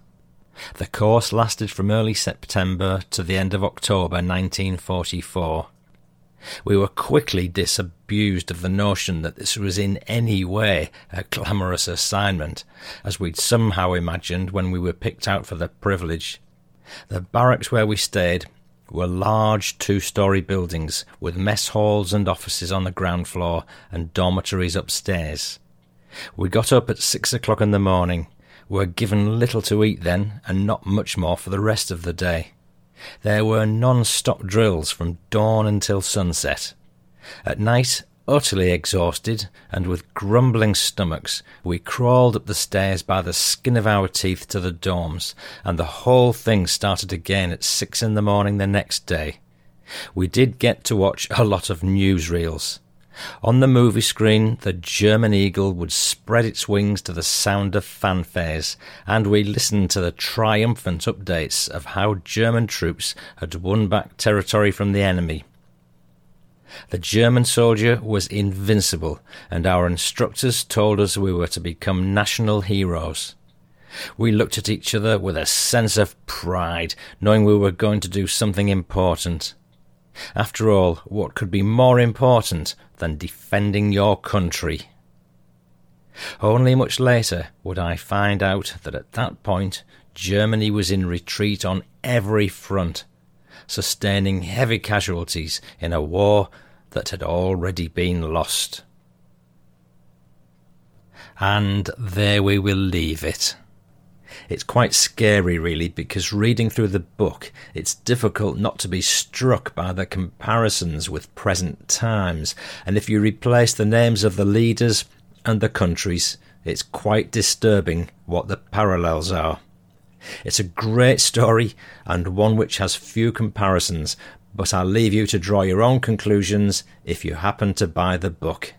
The course lasted from early September to the end of October 1944. We were quickly disabused of the notion that this was in any way a glamorous assignment, as we'd somehow imagined when we were picked out for the privilege. The barracks where we stayed were large two story buildings with mess halls and offices on the ground floor and dormitories upstairs. We got up at six o'clock in the morning were given little to eat then, and not much more for the rest of the day. There were non stop drills from dawn until sunset. At night, utterly exhausted and with grumbling stomachs, we crawled up the stairs by the skin of our teeth to the dorms, and the whole thing started again at six in the morning the next day. We did get to watch a lot of newsreels. On the movie screen, the German eagle would spread its wings to the sound of fanfares, and we listened to the triumphant updates of how German troops had won back territory from the enemy. The German soldier was invincible, and our instructors told us we were to become national heroes. We looked at each other with a sense of pride, knowing we were going to do something important. After all, what could be more important than defending your country? Only much later would I find out that at that point Germany was in retreat on every front, sustaining heavy casualties in a war that had already been lost. And there we will leave it. It's quite scary, really, because reading through the book, it's difficult not to be struck by the comparisons with present times. And if you replace the names of the leaders and the countries, it's quite disturbing what the parallels are. It's a great story and one which has few comparisons, but I'll leave you to draw your own conclusions if you happen to buy the book.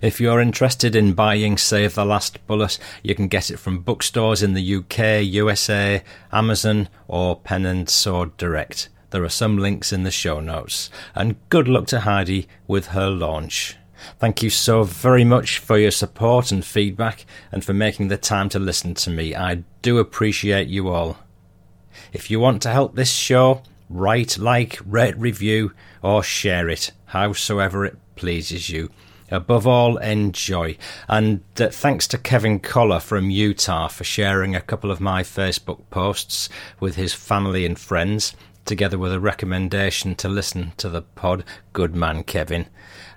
If you're interested in buying Save the Last Bullet, you can get it from bookstores in the UK, USA, Amazon, or Pen and Sword Direct. There are some links in the show notes. And good luck to Heidi with her launch. Thank you so very much for your support and feedback and for making the time to listen to me. I do appreciate you all. If you want to help this show, write, like, rate, review, or share it, howsoever it pleases you. Above all, enjoy. And uh, thanks to Kevin Collar from Utah for sharing a couple of my Facebook posts with his family and friends, together with a recommendation to listen to the pod. Good man, Kevin.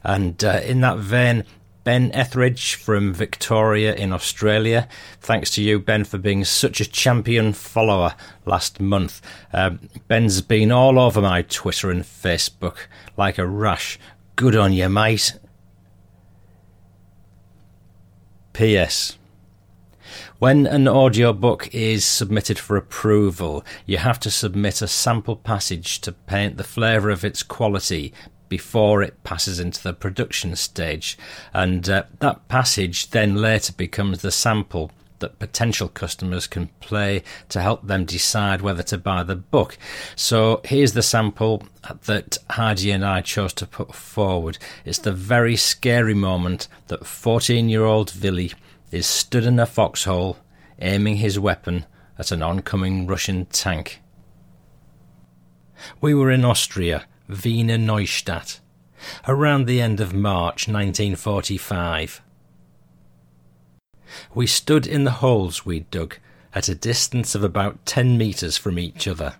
And uh, in that vein, Ben Etheridge from Victoria in Australia. Thanks to you, Ben, for being such a champion follower last month. Uh, Ben's been all over my Twitter and Facebook like a rash. Good on you, mate. P.S. When an audiobook is submitted for approval, you have to submit a sample passage to paint the flavour of its quality before it passes into the production stage. And uh, that passage then later becomes the sample that potential customers can play to help them decide whether to buy the book. So here's the sample that Heidi and I chose to put forward. It's the very scary moment that 14 year old Willy is stood in a foxhole aiming his weapon at an oncoming Russian tank. We were in Austria Wiener Neustadt, around the end of March 1945. We stood in the holes we'd dug at a distance of about ten metres from each other.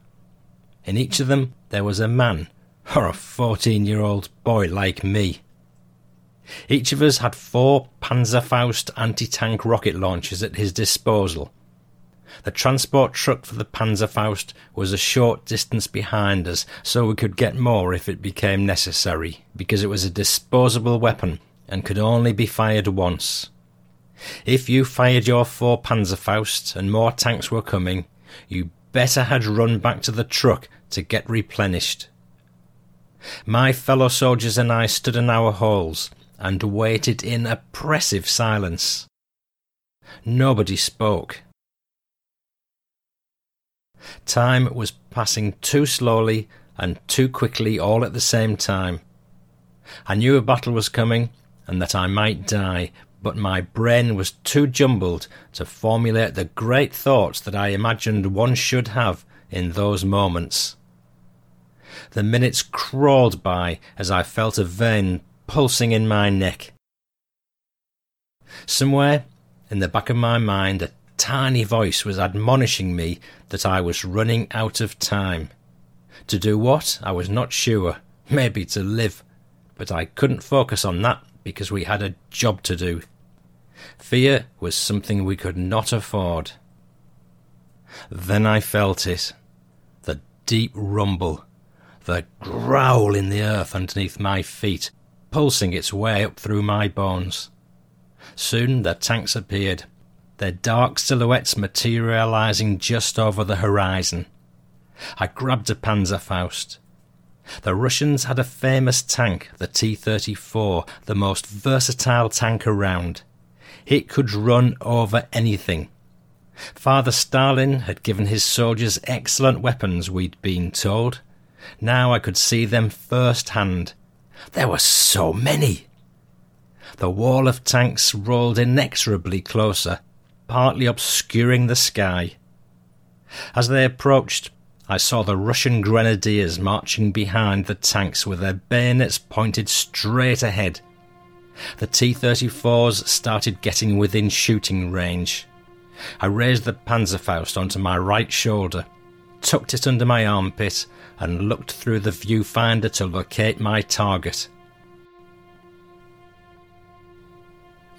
In each of them there was a man, or a fourteen year old boy like me. Each of us had four Panzerfaust anti tank rocket launchers at his disposal, the transport truck for the Panzerfaust was a short distance behind us, so we could get more if it became necessary, because it was a disposable weapon and could only be fired once. If you fired your four Panzerfaust and more tanks were coming, you better had run back to the truck to get replenished. My fellow soldiers and I stood in our holes and waited in oppressive silence. Nobody spoke. Time was passing too slowly and too quickly all at the same time. I knew a battle was coming and that I might die, but my brain was too jumbled to formulate the great thoughts that I imagined one should have in those moments. The minutes crawled by as I felt a vein pulsing in my neck. Somewhere in the back of my mind a tiny voice was admonishing me that I was running out of time. To do what? I was not sure. Maybe to live. But I couldn't focus on that because we had a job to do. Fear was something we could not afford. Then I felt it. The deep rumble. The growl in the earth underneath my feet, pulsing its way up through my bones. Soon the tanks appeared, their dark silhouettes materializing just over the horizon. I grabbed a Panzerfaust. The Russians had a famous tank, the T 34, the most versatile tank around. It could run over anything. Father Stalin had given his soldiers excellent weapons, we'd been told. Now I could see them firsthand. There were so many. The wall of tanks rolled inexorably closer, partly obscuring the sky. As they approached, I saw the Russian grenadiers marching behind the tanks with their bayonets pointed straight ahead. The T 34s started getting within shooting range. I raised the Panzerfaust onto my right shoulder, tucked it under my armpit, and looked through the viewfinder to locate my target.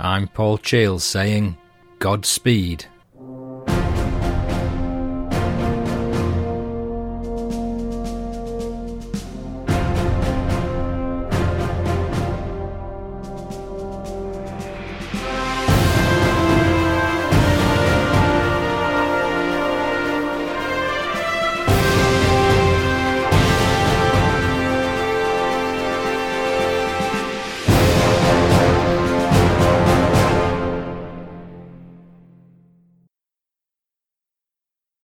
I'm Paul Cheall saying, Godspeed.